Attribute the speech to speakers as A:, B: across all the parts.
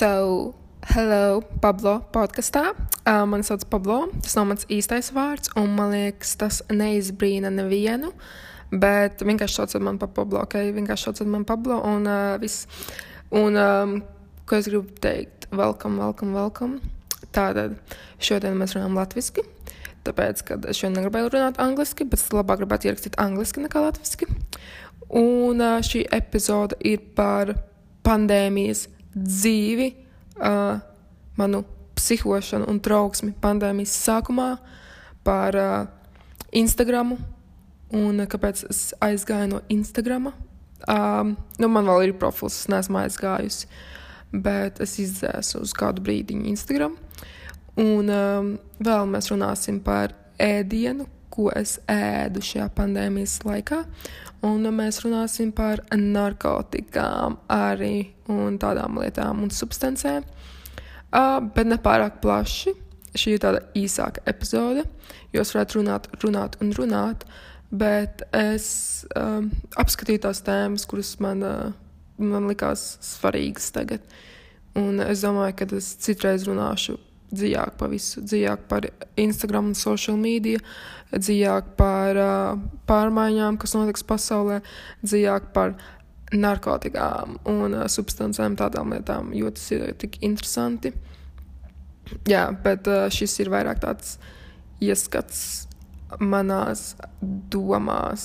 A: So, hello, Pablo podkastā. Uh, mani sauc Pablo, tas nav mans īstais vārds, un man liekas, tas neizbrīna nevienu. Bet vienkārši sauciet mani par Pablo, ok? Vienkārši sauciet mani par Pablo, un uh, viss. Un, um, ko es gribu teikt? Welcome, welcome, welcome. Tātad šodien mēs runājam latviešu. Tāpēc, kad es šodien negribēju runāt angliski, bet es labāk gribētu ierakstīt angliski nekā latviešu. Un uh, šī epizode ir par pandēmijas dzīvi, uh, manu psihošanu un trauksmi pandēmijas sākumā, par uh, Instagram un kāpēc es aizgāju no Instagram. Um, nu, man vēl ir profils, es neesmu aizgājusi, bet es izdzēsu uz kādu brīdi Instagram. Un um, vēl mēs runāsim par ēdienu, ko es ēdu šajā pandēmijas laikā. Un mēs runāsim par narkotikām arī un tādām lietām un substancēm. Uh, bet ne pārāk plaši. Šī ir tāda īsāka epizode, jo es varētu runāt, runāt un runāt, bet es um, apskatīju tās tēmas, kuras man, uh, man likās svarīgas tagad. Un es domāju, ka es citreiz runāšu dziļāk par visu, dziļāk par Instagram un social media, dziļāk par uh, pārmaiņām, kas notiks pasaulē, dziļāk par narkotikām un uh, substancēm, tādām lietām, jo tas ir tik interesanti. Jā, bet uh, šis ir vairāk tāds ieskats manās domās,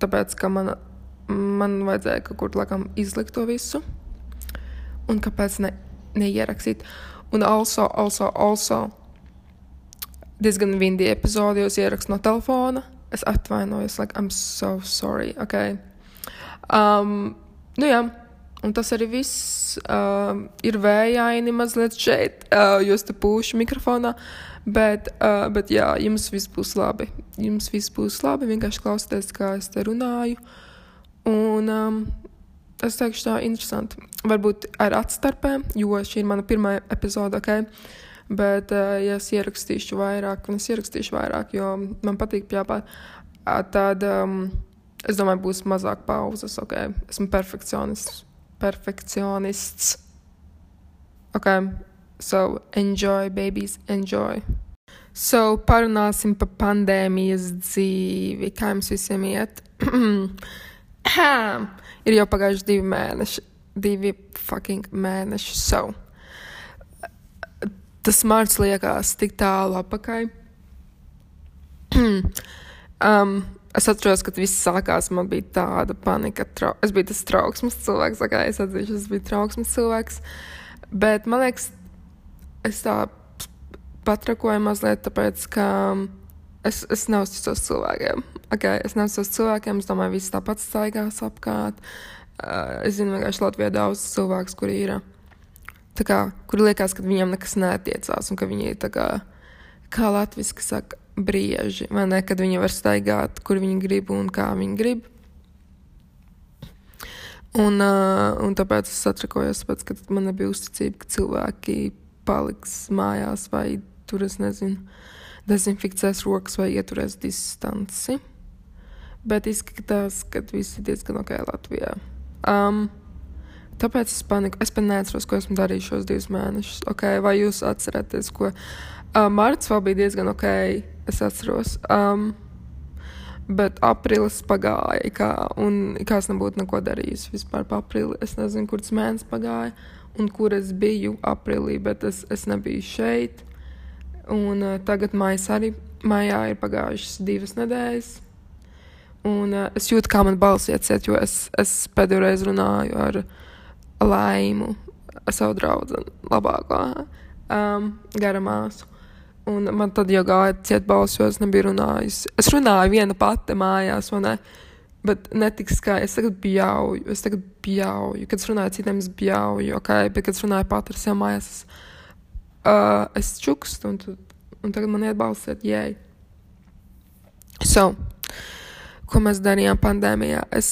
A: tāpēc, ka man, man vajadzēja kaut kur laikam izlikt to visu, un kāpēc ne, neierakstīt. Un also, also, also diezgan vindi epizodi, jūs ierakstu no telefona. Es atvainojos, like, I'm so sorry, ok. Um, nu jā, un tas arī viss uh, ir vējaini mazliet šeit, uh, jūs te pūšu mikrofonā, bet, uh, bet jā, jums viss būs labi. Jums viss būs labi, vienkārši klausieties, kā es te runāju. Un um, es teikšu tā interesanti. Varbūt ar atstarpēm, jo šī ir mana pirmā epizode, ok? Bet, uh, ja es ierakstīšu vairāk, un es ierakstīšu vairāk, jo man patīk pjāpāt, tad um, Es domāju, būs mazāk pauzes. Okay. Esmu perfekcionists. perfekcionists. Ok, so enjoy, babies, enjoy. So, parunāsim par pandēmijas dzīvi. Kā jums visiem iet? ir jau pagājuši divi mēneši. Divi fucking mēneši. So, tas marts liekas tik tālu apakaļ. um, Es atceros, kad viss sākās, man bija tāda panika. Trau... Es biju tas trauksmes cilvēks, kā es atzīšu, es biju trauksmes cilvēks. Bet man liekas, es tā patrakoju mazliet, tāpēc, ka es, es neuzticos cilvēkiem. Okay, es neuzticos cilvēkiem, es domāju, viss tāpat staigās apkārt. Uh, es zinu, vienkārši Latvijā daudz cilvēku, kuri ir. Kā, kuri liekas, ka viņiem nekas netiecās un ka viņi ir kā, kā latviešu saka, brieži, vai ne, kad viņi var staigāt, kur viņi grib un kā viņi grib. Un, uh, un tāpēc es satrikojos, pēc, kad man nebija uzticība, ka cilvēki paliks mājās vai tur, es nezinu, dezinficēs rokas vai ieturēs distanci. Bet izskatās, ka viss ir diezgan ok Latvijā. Um, tāpēc es paniku. Es pat neatceros, ko esmu darījis šos divus mēnešus. Okay, vai jūs atceraties, ko uh, marts vēl bija diezgan ok? es atceros. Um, bet aprīlis pagāja, kā, un kā es nebūtu neko darījis vispār par aprīli. Es nezinu, kurš mēnesis pagāja un kur es biju aprīlī, bet es, es nebiju šeit. Un uh, tagad maijā arī maijā ir pagājušas divas nedēļas. Un uh, es jūtu, kā man balss ieciet, jo es, es pēdējo reizi runāju ar laimu, ar savu draugu, labāko um, garamāsu. Un man tad jau gāja ciet balss, jo es nebiju runājusi. Es runāju viena pati mājās, vai ne? Bet ne tik skaļi. Es tagad bjauju, es tagad bjauju. Kad es runāju citiem, es bjauju, ok? Bet, kad es runāju pati ar sevi mājās, es, uh, es čukstu, un, un tagad man iet balss, iet jēj. So, ko mēs darījām pandēmijā? Es,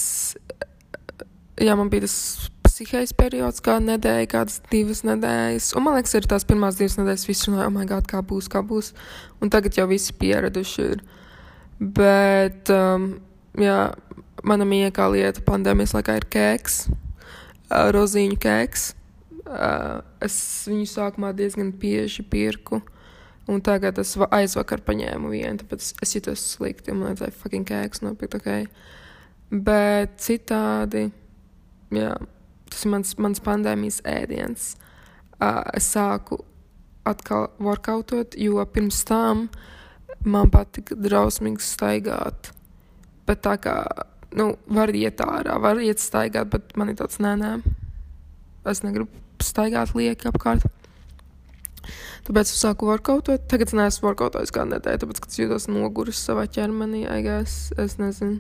A: jā, man bija tas psihējas periods, kāda nedēļa, kādas divas nedēļas. Un man liekas, ir tās pirmās divas nedēļas, visi runāja, oh, my God, kā būs, kā būs. Un tagad jau visi pieraduši ir. Bet, um, jā, mana mīļākā lieta pandēmijas laikā ir kēks, uh, rozīņu kēks. Uh, es viņu sākumā diezgan bieži pirku. Un tagad es aizvakar paņēmu vienu, tāpēc es jutos slikti. Man vajadzēja fucking kēks nopirkt, ok. Bet citādi, jā, tas ir mans, mans pandēmijas ēdiens. Uh, es sāku atkal workoutot, jo pirms tam man patika drausmīgi staigāt. Bet tā kā, nu, var iet ārā, var iet staigāt, bet man ir tāds nē, nē. Es negribu staigāt lieki apkārt. Tāpēc es sāku workoutot. Tagad es neesmu workoutojis kādu nedēļu, tāpēc, ka jūtos noguris savā ķermenī. Guess, es nezinu.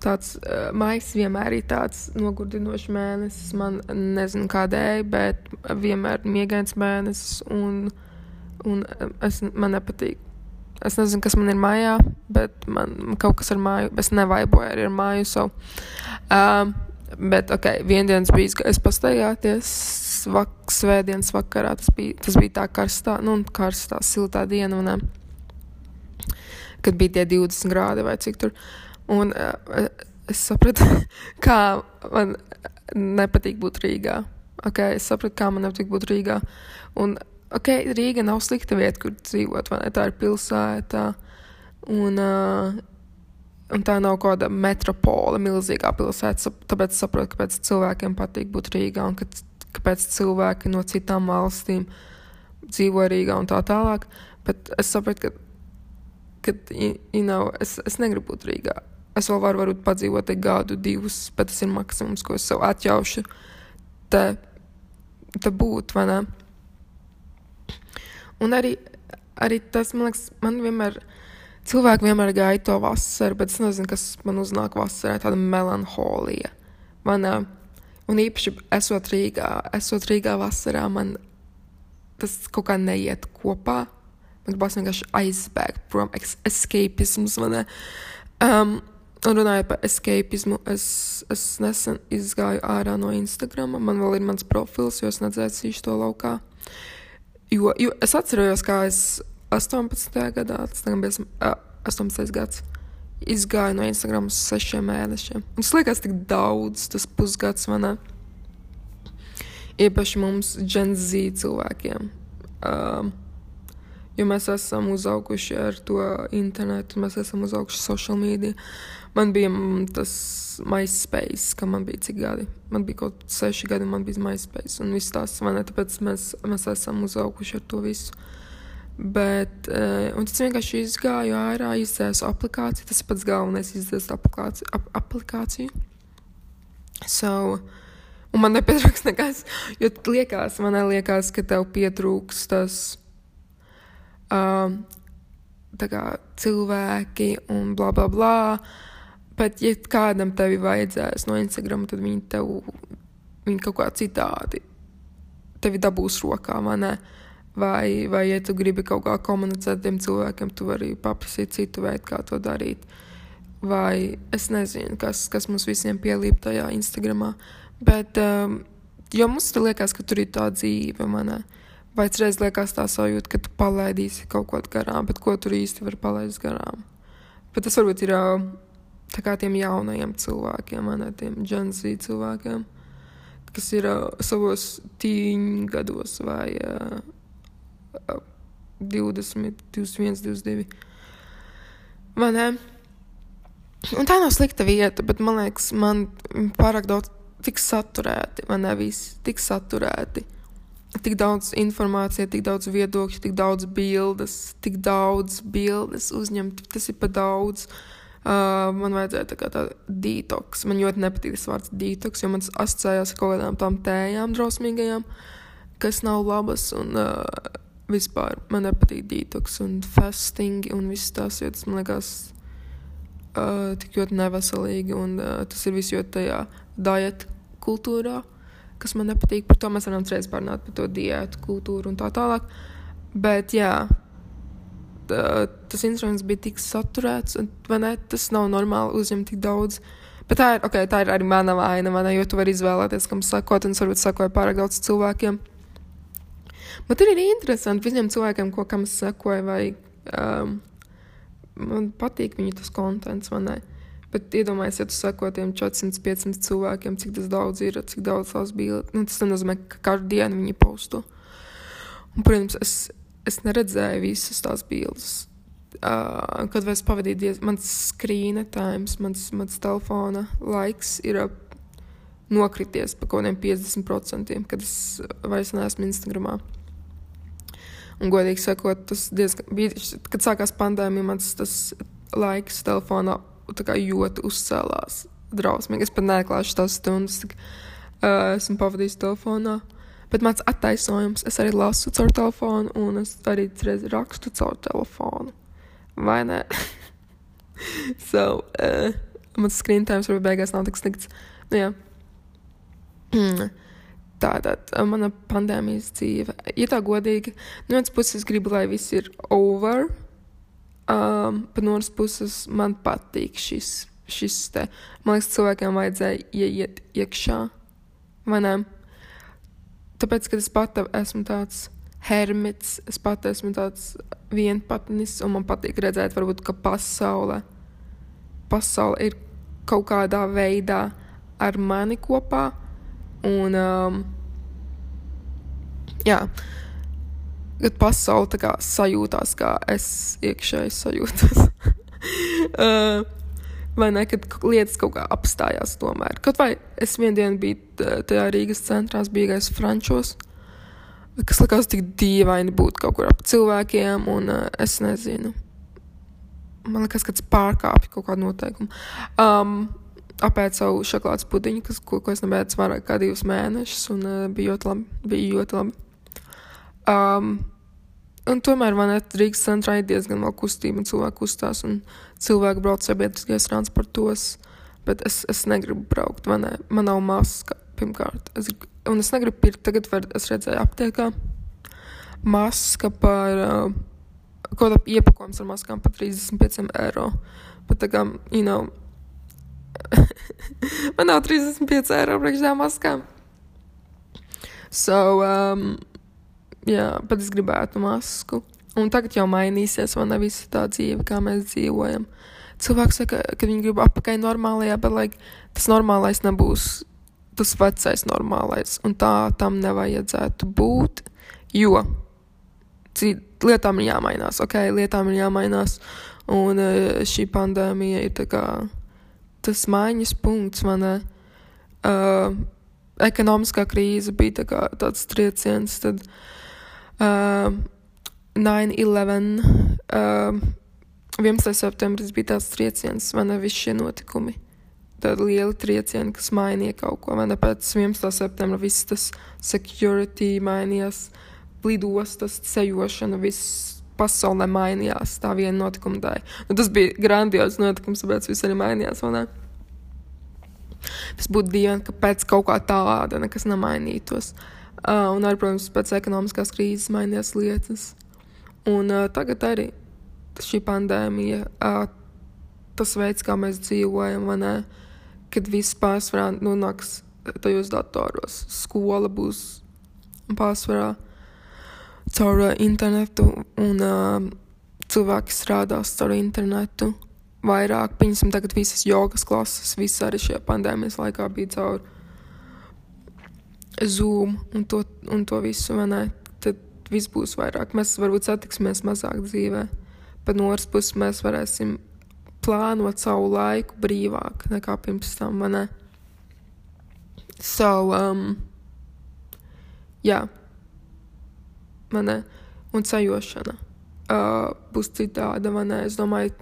A: Tāds uh, maijs vienmēr ir tāds nogurdinošs mēnesis. Man nezinu kādēļ, bet vienmēr miegains mēnesis. Un, un es, man nepatīk. Es nezinu, kas man ir mājā, bet man kaut kas ar māju, es nevaiboju arī ar māju. So, um, Bet, ok, viendienas bija, es pastaigāties vak svētdienas vakarā. Tas bija, tas bija tā karstā, nu, karstā, siltā diena, un, kad bija tie 20 grādi vai cik tur. Un uh, es sapratu, kā man nepatīk būt Rīgā. Okay, es sapratu, kā man nepatīk būt Rīgā. Un, ok, Rīga nav slikta vieta, kur dzīvot, vai ne? Tā ir pilsēta. Un, uh, Un tā nav kaut kāda metropole, milzīgā pilsēta. Tāpēc saprotu, kāpēc cilvēkiem patīk būt Rīgā un kāpēc cilvēki no citām valstīm dzīvo Rīgā un tā tālāk. Bet es saprotu, ka, ka you know, es, es negribu būt Rīgā. Es vēl varu varbūt, padzīvot gadu, divus, bet tas ir maksimums, ko es sev atļaušu te, te būt? Un arī, arī tas, man liekas, man vienmēr ir Cilvēki vienmēr gaida to vasaru, bet es nezinu, kas man uznāk vasarā. Tāda melanholija. Man, un īpaši esot Rīgā, esot Rīgā vasarā, man tas kaut kā neiet kopā. Man gribas vienkārši aizbēgt prom, escapisms. Um, un runājot par escapismu, es, es nesen izgāju ārā no Instagram. Man vēl ir mans profils, jo es nedzēsīšu to laukā. Jo, jo es atceros, kā es 18. gadā, tas bija uh, 18. gads, izgāju no Instagram uz sešiem mēnešiem. Un tas liekas tik daudz, tas pusgads manā. Īpaši mums, Gen Z cilvēkiem. Um, jo mēs esam uzauguši ar to internetu, mēs esam uzauguši social media. Man bija tas MySpace, ka man bija cik gadi. Man bija kaut kādi seši gadi, man bija MySpace. Un viss tās, vai ne? Tāpēc mēs, mēs esam uzauguši ar to visu. Bet, uh, un tas vienkārši izgāju ārā, izdzēsu aplikāciju. Tas ir pats galvenais, izdzēst aplikāciju. Ap, aplikāciju. So, un man nepietrūks nekas, jo liekas, man liekas, ka tev pietrūks tas uh, kā, cilvēki un bla bla bla. Bet, ja kādam tevi vajadzēs no Instagram, tad viņi tev viņi kaut kā citādi tevi dabūs rokā, vai ne? Uh, Vai, vai, ja tu gribi kaut kā komunicēt ar tiem cilvēkiem, tu vari paprasīt citu veidu, kā to darīt. Vai es nezinu, kas, kas mums visiem pielīp tajā Instagramā. Bet, um, jo mums tur liekas, ka tur ir tā dzīve, manā. Vai reiz liekas tā sajūta, ka tu palaidīsi kaut ko garām, bet ko tur īsti var palaist garām. Bet tas varbūt ir um, tā kā tiem jaunajiem cilvēkiem, manā, tiem Z cilvēkiem, kas ir uh, savos tīņu gados vai uh, 20, 21, 22. Man, ne? Un tā nav slikta vieta, bet man liekas, man pārāk daudz tik saturēti, man nevis tik saturēti. Tik daudz informācijas, tik daudz viedokļu, tik daudz bildes, tik daudz bildes uzņemt. Tas ir pa daudz. Uh, man vajadzēja tā kā tāda detoks. Man ļoti nepatīk tas vārds detoks, jo man asociējās ar kaut kādām tām tējām drausmīgajām, kas nav labas. Un, uh, vispār man nepatīk detoks un fasting un viss tas, jo tas man liekas uh, tik ļoti neveselīgi un uh, tas ir viss ļoti tajā diet kultūrā, kas man nepatīk. Par to mēs varam reiz pārnāt par to diētu kultūru un tā tālāk. Bet jā, tā, tas instruments bija tik saturēts, un ne, tas nav normāli uzņemt tik daudz. Bet tā ir, okay, tā ir arī mana vaina, ne, jo tu vari izvēlēties, kam sakot, un es varbūt sakoju pārāk daudz cilvēkiem. Bet tur ir interesanti visiem cilvēkiem, ko kam es sekoju, vai um, man patīk viņu tas kontents, vai ne. Bet iedomājieties, ja tu sako tiem 400, 500 cilvēkiem, cik tas daudz ir, cik daudz tās bija. Nu, tas nenozīmē, ka katru dienu viņi posto. Un, protams, es, es neredzēju visas tās bildes. Uh, kad es pavadīju diezgan, mans screen times, mans, mans telefona laiks ir uh, nokrities pa kaut kādiem 50%, kad es vairs neesmu Instagramā. Un, godīgi sakot, tas diezgan bija, kad sākās pandēmija, mans tas laiks telefonā ļoti uzcēlās. Drausmīgi. Es pat neklāšu tās stundas, cik uh, esmu pavadījis telefonā. Bet mans attaisnojums, es arī lasu caur telefonu, un es arī reiz rakstu caur telefonu. Vai ne? so, uh, mans screen time varbūt beigās nav tik slikts. Nu, jā. Mm. Tātad mana pandēmijas dzīve. Ja tā godīgi, no vienas puses gribu, lai viss ir over, Um, pa no otras puses, man patīk šis, šis te. Man liekas, cilvēkiem vajadzēja ieiet iekšā. Vai ne? Tāpēc, kad es pat esmu tāds hermits, es pat esmu tāds vienpatnis, un man patīk redzēt, varbūt, ka pasaule, pasaule ir kaut kādā veidā ar mani kopā. Un, um, jā, kad pasaule kā, sajūtās, kā es iekšēji sajūtos. uh, vai ne, kad lietas kaut kā apstājās tomēr. Kaut vai es vienu dienu biju tajā Rīgas centrā, biju gājis Frančos, kas likās tik dīvaini būt kaut kur ap cilvēkiem, un uh, es nezinu. Man liekas, ka tas pārkāpja kaut kādu noteikumu. Um, savu šokolādes pudiņu, kas, ko, ko es nebēdu vairāk kā divus mēnešus, un uh, bija ļoti labi. Bija ļoti labi. Um, un tomēr man Rīgas centrā ir diezgan liela kustība, un cilvēki kustās, un cilvēki brauc sabiedriskajos transportos. Bet es, es negribu braukt, man, ne, man nav maska pirmkārt. Es, un es negribu pirkt, tagad var, es redzēju aptiekā maska par uh, kaut kādu iepakojums ar maskām par 35 eiro. Bet tā kā, you know, man nav 35 eiro priekšā maskām. So, um, jā, bet es gribētu masku. Un tagad jau mainīsies, ne visa tā dzīve, kā mēs dzīvojam. Cilvēks saka, ka viņi grib apakaļ normālajā, bet like, tas normālais nebūs tas vecais normālais. Un tā tam nevajadzētu būt, jo lietām ir jāmainās, ok, lietām ir jāmainās. Un eh, šī pandēmija ir kā, tas maiņas punkts, man ne. Uh, ekonomiskā krīze bija tā kā, tāds trieciens, tad uh, uh, 9-11, uh, 11. septembris bija tāds trieciens, vai ne visi šie notikumi. Tāda liela trieciena, kas mainīja kaut ko, vai ne pēc 11. septembra viss tas security mainījās, lidostas, ceļošana, viss pasaulē mainījās tā viena notikuma dēļ. Nu, tas bija grandios notikums, tāpēc viss arī mainījās? Tas būtu dīvaini, ka pēc kaut kā tāda nekas nemainītos. Uh, un arī, protams, pēc ekonomiskās krīzes mainījās lietas. Un uh, tagad arī šī pandēmija, uh, tas veids, kā mēs dzīvojam, ne, kad viss pārsvarā nonāks tajos datoros. Skola būs pārsvarā caur internetu, un uh, cilvēki strādās caur internetu vairāk. Piemēram, tagad visas jogas klases, visas arī šajā pandēmijas laikā bija caur Zoom un to, un to visu, vai ne? Tad viss būs vairāk. Mēs varbūt satiksimies mazāk dzīvē, bet no otras puses mēs varēsim plānot savu laiku brīvāk nekā pirms tam, vai ne? So, um, jā, man ne, un ceļošana uh, būs citāda, ne, es domāju,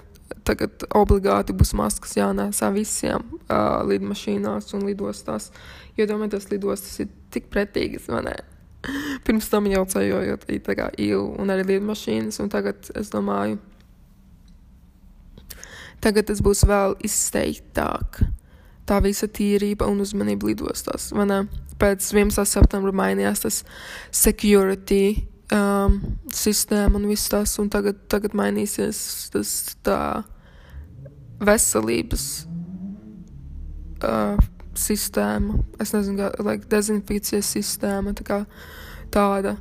A: tagad obligāti būs maskas jānēsā visiem uh, lidmašīnās un lidostās. Jo domāju, tas lidostas ir tik pretīgas, man ne. Pirms tam jau ceļojot, kā īlu un arī lidmašīnas, un tagad es domāju, tagad tas būs vēl izteiktāk. Tā visa tīrība un uzmanība lidostās, vai ne? Pēc 11. septembra mainījās tas security um, sistēma un viss tas, un tagad, tagad mainīsies tas tā veselības uh, sistēma. Es nezinu, kā like, dezinfekcijas sistēma, tā kā tāda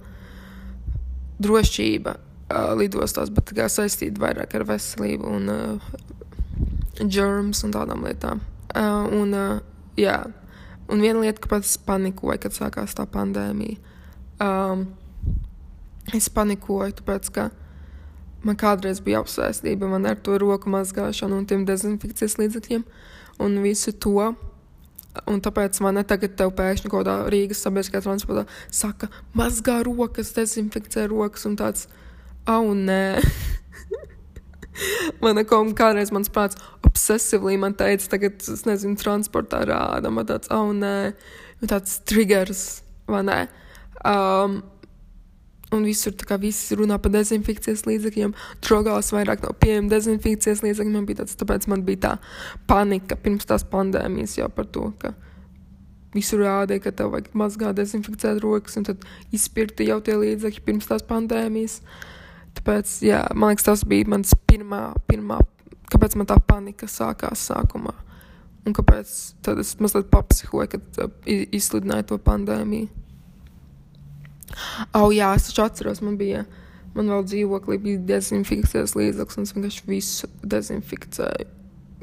A: drošība uh, lidostās, bet kā saistīta vairāk ar veselību un uh, germs un tādām lietām. Uh, un, uh, jā, un viena lieta, kāpēc es panikoju, kad sākās tā pandēmija. Um, es panikoju, tāpēc, ka man kādreiz bija apsēstība man ar to roku mazgāšanu un tiem dezinfekcijas līdzekļiem un visu to. Un tāpēc man ne tagad te pēkšņi kaut kādā Rīgas sabiedriskajā transportā saka, mazgā rokas, dezinficē rokas un tāds, au, nē. man kaut kādreiz mans prāts obsesīvli man teica, tagad, es nezinu, transportā rāda, man tāds, au, nē, tāds triggers, vai ne? Um, Un visur tā kā viss runā par dezinfekcijas līdzekļiem, drogās vairāk nav pieejama dezinfekcijas līdzekļi. Man bija tāds, tāpēc man bija tā panika pirms tās pandēmijas jau par to, ka visur rādīja, ka tev vajag mazgāt, dezinficēt rokas, un tad izpirkti jau tie līdzekļi pirms tās pandēmijas. Tāpēc, jā, man liekas, tas bija mans pirmā, pirmā, kāpēc man tā panika sākās sākumā. Un kāpēc tad es mazliet papsihoju, kad uh, izsludināju to pandēmiju. Oh, jā, es taču atceros, man bija, man vēl dzīvoklī bija dezinfekcijas līdzeklis, un es vienkārši visu dezinficēju.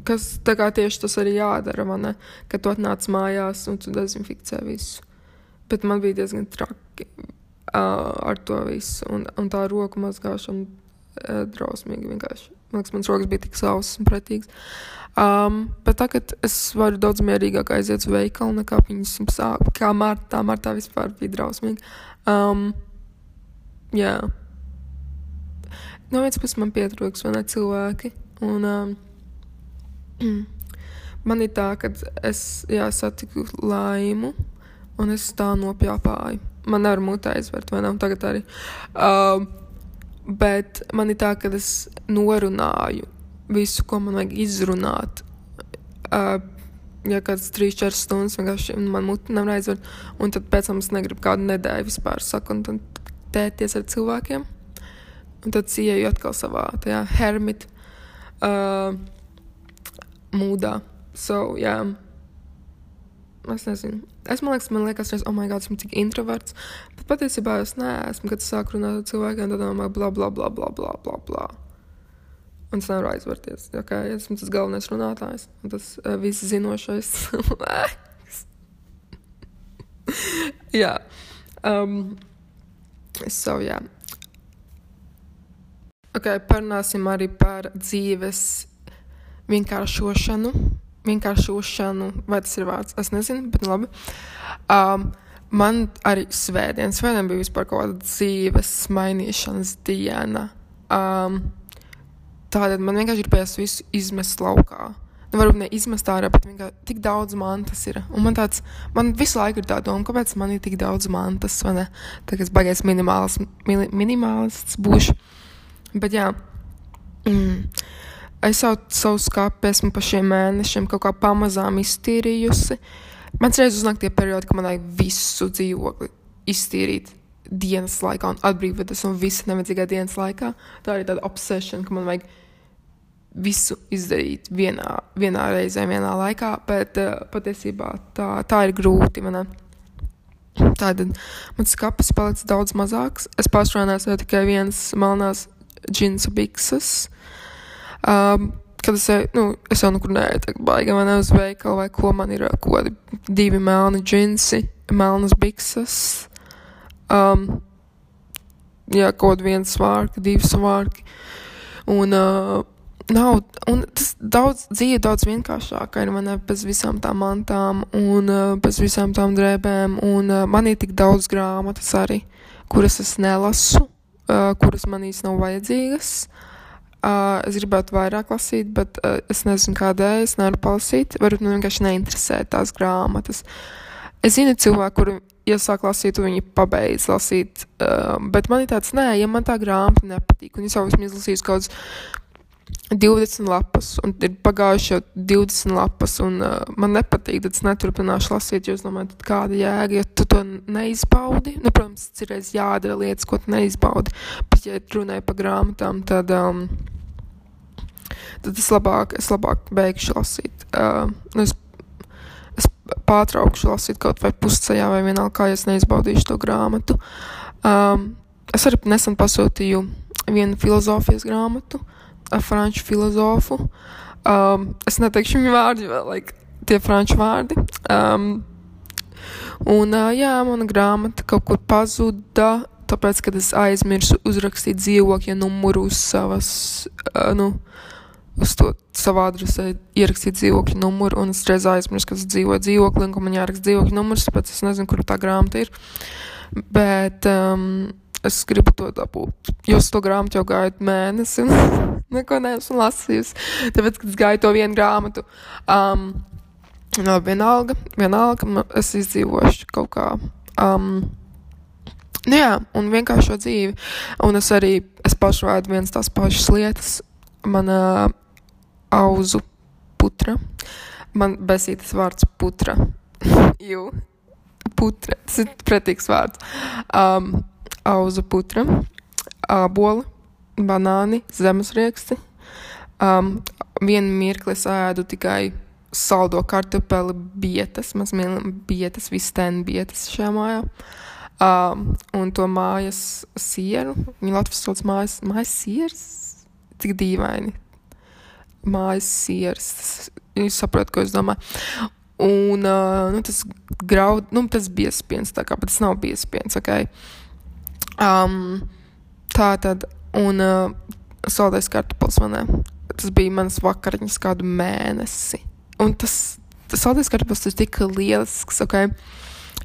A: Kas tā kā tieši tas arī jādara, man kad tu atnāc mājās un tu dezinficē visu. Bet man bija diezgan traki uh, ar to visu, un, un tā roku mazgāšana uh, drausmīgi vienkārši. Man liekas, mans rokas bija tik sausas un pretīgas. Um, bet tagad es varu daudz mierīgāk aiziet uz veikalu nekā viņas sāp. Kā martā, martā vispār bija drausmīgi. Um, jā. No vienas puses man pietrūks, vai ne, cilvēki. Un um, man ir tā, ka es jā, satiku laimu, un es tā nopjāpāju. Man nevar mutē izvērt, vai ne, un tagad arī. Um, bet man ir tā, ka es norunāju visu, ko man vajag izrunāt. Uh, ja kāds 3-4 stundas vienkārši man muti nevar aizvērt, un tad pēc tam es negribu kādu nedēļu vispār saku, un tad tēties ar cilvēkiem. Un tad ieju atkal savā tajā hermit uh, mūdā. So, jā. Yeah. Es nezinu. Es man liekas, man liekas, es, oh, my God, esmu tik introverts. Bet patiesībā es neesmu, kad sāku runāt ar cilvēkiem, tad domāju, bla, bla, bla, bla, bla, bla, bla. Un es nevaru aizvērties. Okay, es esmu tas galvenais runātājs un tas uh, viss zinošais cilvēks. jā. Um, so, jā. Ok, parunāsim arī par dzīves vienkāršošanu. Vienkāršošanu, vai tas ir vārds? Es nezinu, bet labi. Um, man arī svētdienas, svētdien bija vispār kaut kāda dzīves mainīšanas diena. Um, Tādēļ man vienkārši pēc visu izmest laukā. Nu, varbūt ne izmest ārā, bet vienkārši tik daudz mantas ir. Un man tāds, man visu laiku ir tā doma, kāpēc man ir tik daudz mantas, vai ne? Tagad es baigais minimāls, mini, minimālists būšu. Bet jā, mm, es jau savu skāpi esmu pa šiem mēnešiem kaut kā pamazām iztīrījusi. Man reiz uznāk tie periodi, ka man vajag visu dzīvokli iztīrīt dienas laikā un atbrīvoties no visa nevajadzīgā dienas laikā. Tā ir tāda obsesija, ka man vajag visu izdarīt vienā, vienā reizē, vienā laikā, bet uh, patiesībā tā, tā ir grūti. Tātad mans skats palicis daudz mazāks. Es pārstrādāju tikai vienas melnās džinsa bikses. Um, kad es, nu, es jau nekur neeju, tā baigi man uz veikalu vai ko man ir, ko divi melni džinsi, melnas bikses. Um, jā, kaut viens svārki, divi svārki. Un uh, nav, un tas daudz dzīve daudz vienkāršāka ir man bez visām tām mantām un uh, bez visām tām drēbēm, un uh, man ir tik daudz grāmatas arī, kuras es nelasu, uh, kuras man īsti nav vajadzīgas. Es gribētu vairāk lasīt, bet es nezinu, kādēļ es nevaru palasīt. Varbūt man vienkārši neinteresē tās grāmatas. Es zinu cilvēku, kuri iesāk lasīt, un viņi pabeidz lasīt, uh, bet man ir tāds, nē, ja man tā grāmata nepatīk, un es jau esmu izlasījis kaut kādus 20 lapas, un ir pagājuši jau 20 lapas, un uh, man nepatīk, tad es neturpināšu lasīt, jo es domāju, kāda jēga, ja tu to neizbaudi. Nu, protams, ir reiz jādara lietas, ko tu neizbaudi, bet, ja runāju par grāmatām, tad, um, tad es labāk, es labāk beigšu lasīt. Uh, nu, es, es pārtraukšu lasīt kaut vai pusceļā, vai vienalga, kā ja es neizbaudīšu to grāmatu. Um, es arī nesen pasūtīju vienu filozofijas grāmatu. Franču filozofu. Um, es neteikšu viņu vārdu, jo like, tie franču vārdi. Um, un uh, jā, mana grāmata kaut kur pazuda, tāpēc, kad es aizmirsu uzrakstīt dzīvokļa numuru uz savas, uh, nu, uz to savu adresē ierakstīt dzīvokļa numuru, un es reiz aizmirsu, ka es dzīvoju dzīvoklī, un ka man jāraksta dzīvokļa numurs, tāpēc es nezinu, kur tā grāmata ir. Bet um, es gribu to dabūt, jo es to grāmatu jau gaidu mēnesi, un neko neesmu lasījusi. Tāpēc, kad es gāju to vienu grāmatu, um, no, vienalga, vienalga, es izdzīvošu kaut kā. Um, Nu jā, un vienkāršo dzīvi. Un es arī, es pašu veidu viens tās pašas lietas. Mana auzu putra. Man besītas vārds putra. Jū, putra. Tas ir pretīgs vārds. Um, auzu putra. Āboli, banāni, zemesrieksti. Um, vienu mirkli es ēdu tikai saldo kartupeli bietas. Mīlam bietas, vistēnu bietas šajā mājā. Um, un to mājas sieru. Viņa Latvijas sauc mājas, mājas sieras. Tik dīvaini. Mājas sieras. Jūs saprotat, ko es domāju. Un uh, nu, tas graud, nu, tas biespiens, tā kā, bet tas nav biespiens, ok. Um, tā tad, un uh, saldais kartupels manē. Tas bija mans vakariņas kādu mēnesi. Un tas, tas saldais kartupels ir tik lielisks, ok.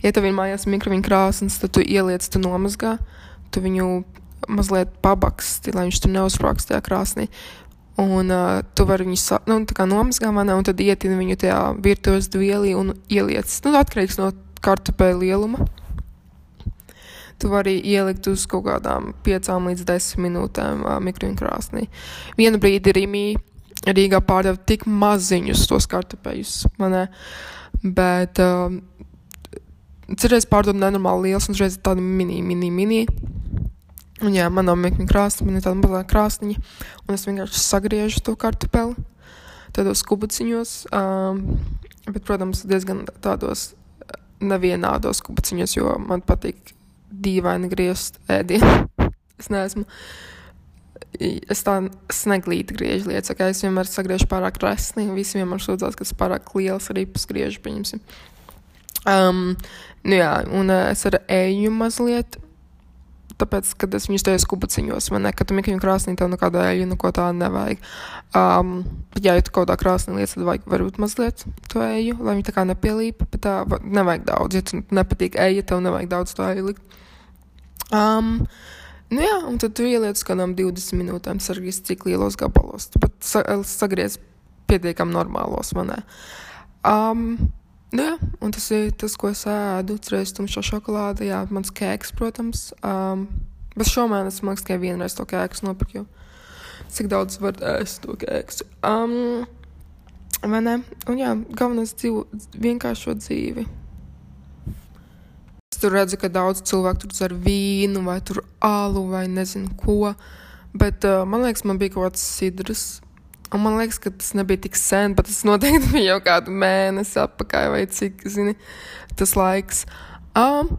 A: Ja tev ir mājās mikroviņu krāsnes, tad tu ieliec, tu nomazgā, tu viņu mazliet pabaksti, lai viņš tur neuzsprāgst tajā krāsnī. Un uh, tu vari viņu sa, nu, nomazgāt manā, un tad ietini viņu tajā virtuves dvielī un ieliec. Nu, atkarīgs no kartupeļu lieluma. Tu vari ielikt uz kaut kādām 5 līdz 10 minūtēm uh, mikroviņu krāsnī. Vienu brīdi Rīgā Rīgā pārdeva tik maziņus tos kartupeļus, manē, bet uh, Citreiz pārdod nenormāli liels, un citreiz tādi mini, mini, mini. Un jā, man nav mekņa krāsa, man ir tāda mazā krāsniņa, un es vienkārši sagriežu to kartupeli tādos kubuciņos, um, bet, protams, diezgan tādos nevienādos kubuciņos, jo man patīk dīvaini griezt ēdienu. es neesmu, es tā sneglīti griežu lietas, ka es vienmēr sagriežu pārāk resni, un visi vienmēr sūdzās, ka tas pārāk liels arī pasgriežu, pieņemsim. Um, nu jā, un es ar eju mazliet, tāpēc, kad es viņus tajos kubuciņos, man ne, ka tu mikriņu krāsnī tev nekāda eļu, neko tādu nevajag. Um, ja tu kaut kā krāsnī lietas, tad vajag varbūt mazliet to eju, lai viņi tā kā nepielīpa, bet tā nevajag daudz, ja tu nepatīk eja, tev nevajag daudz to eju likt. Um, Nu jā, un tad tu ieliec kādām 20 minūtēm, sargīs cik lielos gabalos. Tu pat sagriez pietiekam normālos manē. Um, Nu, jā, un tas ir tas, ko es ēdu. Cerēs tumšā šokolāde, jā, mans kēks, protams. Um, bet šomēnes man liekas, tikai vienreiz to kēks nopirku. Cik daudz var ēst to kēksu? Um, vai ne? Un jā, galvenais dzīvo vienkāršo dzīvi. Es tur redzu, ka daudz cilvēku tur dzer vīnu vai tur alu vai nezinu ko. Bet uh, man liekas, man bija kaut kāds sidrs Un man liekas, ka tas nebija tik sen, bet tas noteikti bija jau kādu mēnesi atpakaļ, vai cik, zini, tas laiks. Um,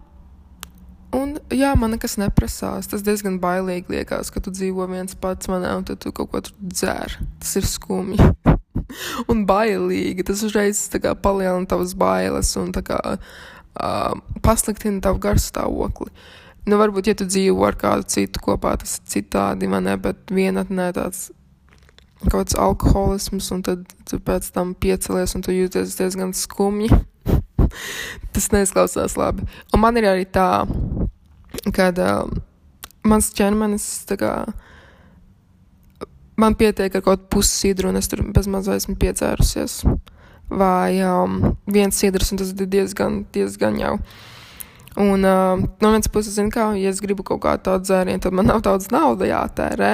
A: un, jā, man nekas neprasās. Tas diezgan bailīgi liekas, ka tu dzīvo viens pats manā, un tu kaut ko tur dzer. Tas ir skumji. un bailīgi. Tas uzreiz kā, palielina tavas bailes un kā, uh, pasliktina tavu garstāvokli. Nu, varbūt, ja tu dzīvo ar kādu citu kopā, tas ir citādi, man ne, bet vienatnē tāds kaut kāds alkoholisms, un tad tu pēc tam piecelies un tu jūties diezgan skumji. Tas neizklausās labi. Un man ir arī tā, kad uh, mans ķermenis tā kā. Man pietiek ar kaut pusi sidru, un es tur bezmaz esmu piecērusies. Vai um, viens sidrs, un tas ir diezgan, diezgan jau. Un uh, no vienas puses, zinu, kā, ja es gribu kaut kādu tādu dzērienu, tad man nav daudz naudas jātērē.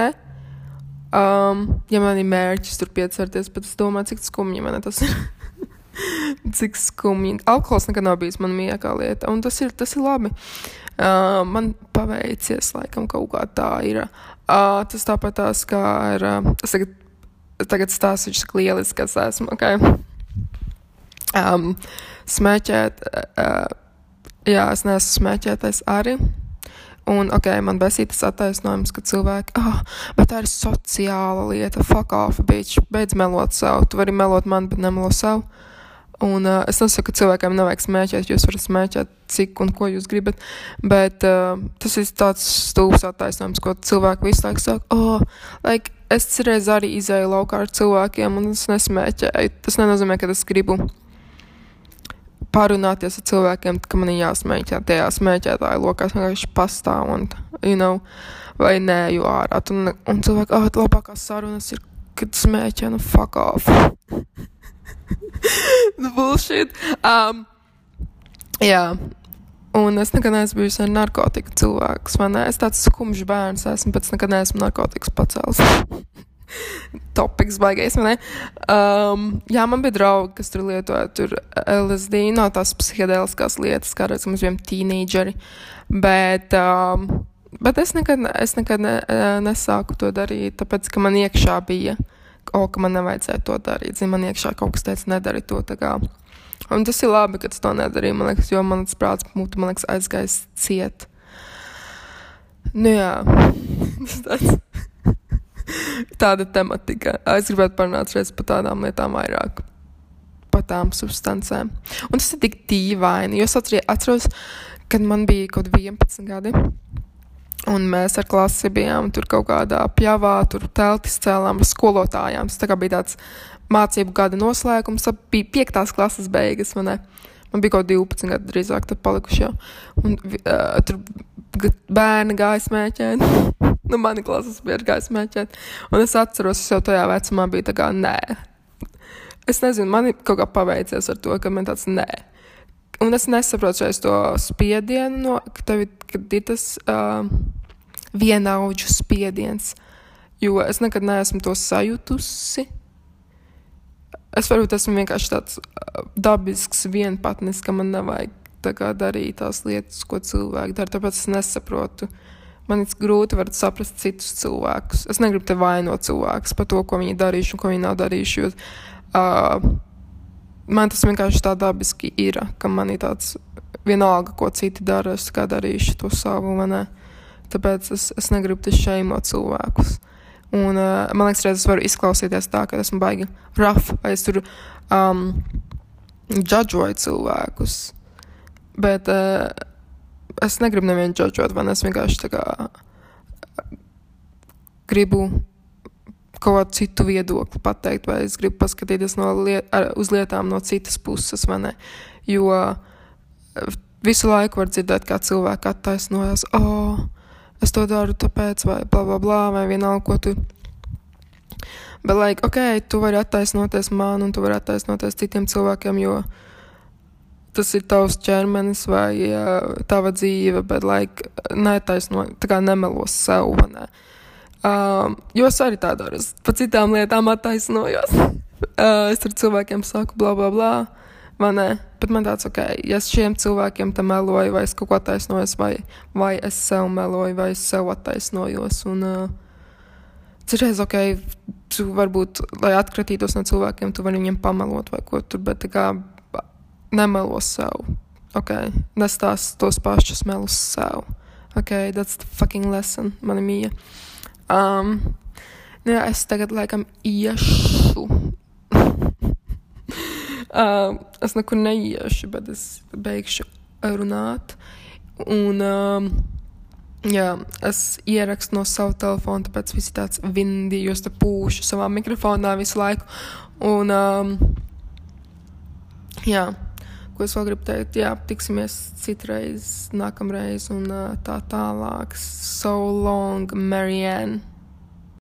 A: Um, ja man ir mērķis tur piecerties, bet es domāju, cik skumji man tas ir. cik skumji. Alkohols nekad nav bijis mana mīļākā lieta, un tas ir, tas ir labi. Uh, man paveicies, laikam, kaut kā tā ir. Uh, tas tāpat tās kā ir. Uh, es tagad, tagad stāstu, cik lieliski es esmu. Okay? Um, smēķēt, uh, jā, es neesmu smēķētais arī. Un, ok, man besīja tas attaisnojums, ka cilvēki, ah, bet tā ir sociāla lieta, fuck off, bitch, beidz melot savu. Tu vari melot man, bet nemelo savu. Un uh, es nesaku, ka cilvēkiem nevajag smēķēt, jūs varat smēķēt, cik un ko jūs gribat, bet uh, tas ir tāds stūps attaisnojums, ko cilvēki visu laiku saka, oh, like, es reiz arī izēju laukā ar cilvēkiem un es nesmēķēju. Tas nenozīmē, ka es gribu parunāties ar cilvēkiem, ka man ir jāsmēķē tajā smēķētāja lokā, es vienkārši pastāvu un, you know, vai nē, jo ārā. Un, un cilvēki, ah, labākās sarunas ir, kad smēķē, nu, fuck off. nu, bullshit. Um, jā. Un es nekad neesmu bijusi ar narkotiku cilvēks, ne? Es tāds skumjš bērns esmu, es nekad neesmu narkotikas pacēlis. Topiks baigais, vai ne? Um, jā, man bija draugi, kas tur lietoja tur LSD, no tās psihedēliskās lietas, kā redz, mums bijām tīnīģeri. Bet, um, bet es nekad, es nekad ne, nesāku to darīt, tāpēc, ka man iekšā bija, o, ka man nevajadzēja to darīt. Zin, man iekšā kaut kas teica, nedari to tā kā. Un tas ir labi, ka tas to nedarīja, man liekas, jo mans prāts, mūtu, man liekas, aizgājis ciet. Nu jā, tāds, tāda tematika. Es gribētu parunāt reiz par tādām lietām vairāk. Par tām substancēm. Un tas ir tik dīvaini, jo es atceros, kad man bija kaut 11 gadi. Un mēs ar klasi bijām tur kaut kādā pļavā, tur teltis cēlām ar skolotājām. Tas tā kā bija tāds mācību gada noslēgums, bija piektās klases beigas. Man, man bija kaut 12 gadi drīzāk, tad palikuši jau. Un uh, tur bērni gāja smēķēt. nu, mani klases bija gāja smēķēt. Un es atceros, es jau tajā vecumā biju tā kā nē. Es nezinu, man kaut kā paveicies ar to, ka man tāds nē. Un es nesaprotu šeit to spiedienu, no, ka tev kad ir tas uh, vienaudžu spiediens, jo es nekad neesmu to sajutusi. Es varbūt esmu vienkārši tāds dabisks vienpatnis, ka man nevajag tā kā darīt tās lietas, ko cilvēki dara. Tāpēc es nesaprotu. Man ir grūti saprast citus cilvēkus. Es negribu te vainot cilvēkus par to, ko viņi darījuši un ko viņi nav darījuši. Jo, uh, man tas vienkārši tā dabiski ir, ka man ir tāds vienalga, ko citi dara, es kā darīšu to savu. Tāpēc es, es negribu te šeimot cilvēkus. Un, uh, man liekas, reizes varu izklausīties tā, ka esmu baigi rough, vai es tur um, judžoju cilvēkus. Bet uh, es negribu nevienu judžot, vai ne? Es vienkārši tā kā gribu kaut kādu citu viedokli pateikt, vai es gribu paskatīties no liet, ar, uz lietām no citas puses, vai ne? Jo visu laiku var dzirdēt, kā cilvēki attaisnojas, oh, es to daru tāpēc, vai bla, bla, bla, vai vienalga, ko tu. Bet, like, ok, tu vari attaisnoties man, un tu vari attaisnoties citiem cilvēkiem, jo tas ir tavs ķermenis vai uh, tava dzīve, bet, like, netaisno, tā kā nemelos sev, ne? Um, jo es arī tā daru, es pa citām lietām attaisnojos. uh, es ar cilvēkiem saku, bla, bla, bla. Vai ne? Bet man tāds, ok, ja es šiem cilvēkiem te meloju, vai es kaut ko attaisnojos, vai, vai es sev meloju, vai es sev attaisnojos. Un, uh, Cerēs, ok, tu varbūt, lai atkratītos no cilvēkiem, tu vari viņiem pamelot vai ko tur, bet tā kā nemelo sev. Ok, nestās tos pašus melus sev. Ok, that's the fucking lesson, mana mīja. Um, nu jā, es tagad laikam iešu Uh, es nekur neiešu, bet es beigšu runāt. Un, um, jā, es ierakstu no sava telefona, tāpēc viss ir tāds vindi, jo es te pūšu savā mikrofonā visu laiku. Un, um, jā, ko es vēl gribu teikt, jā, tiksimies citreiz, nākamreiz un tā tālāk. So long, Marianne!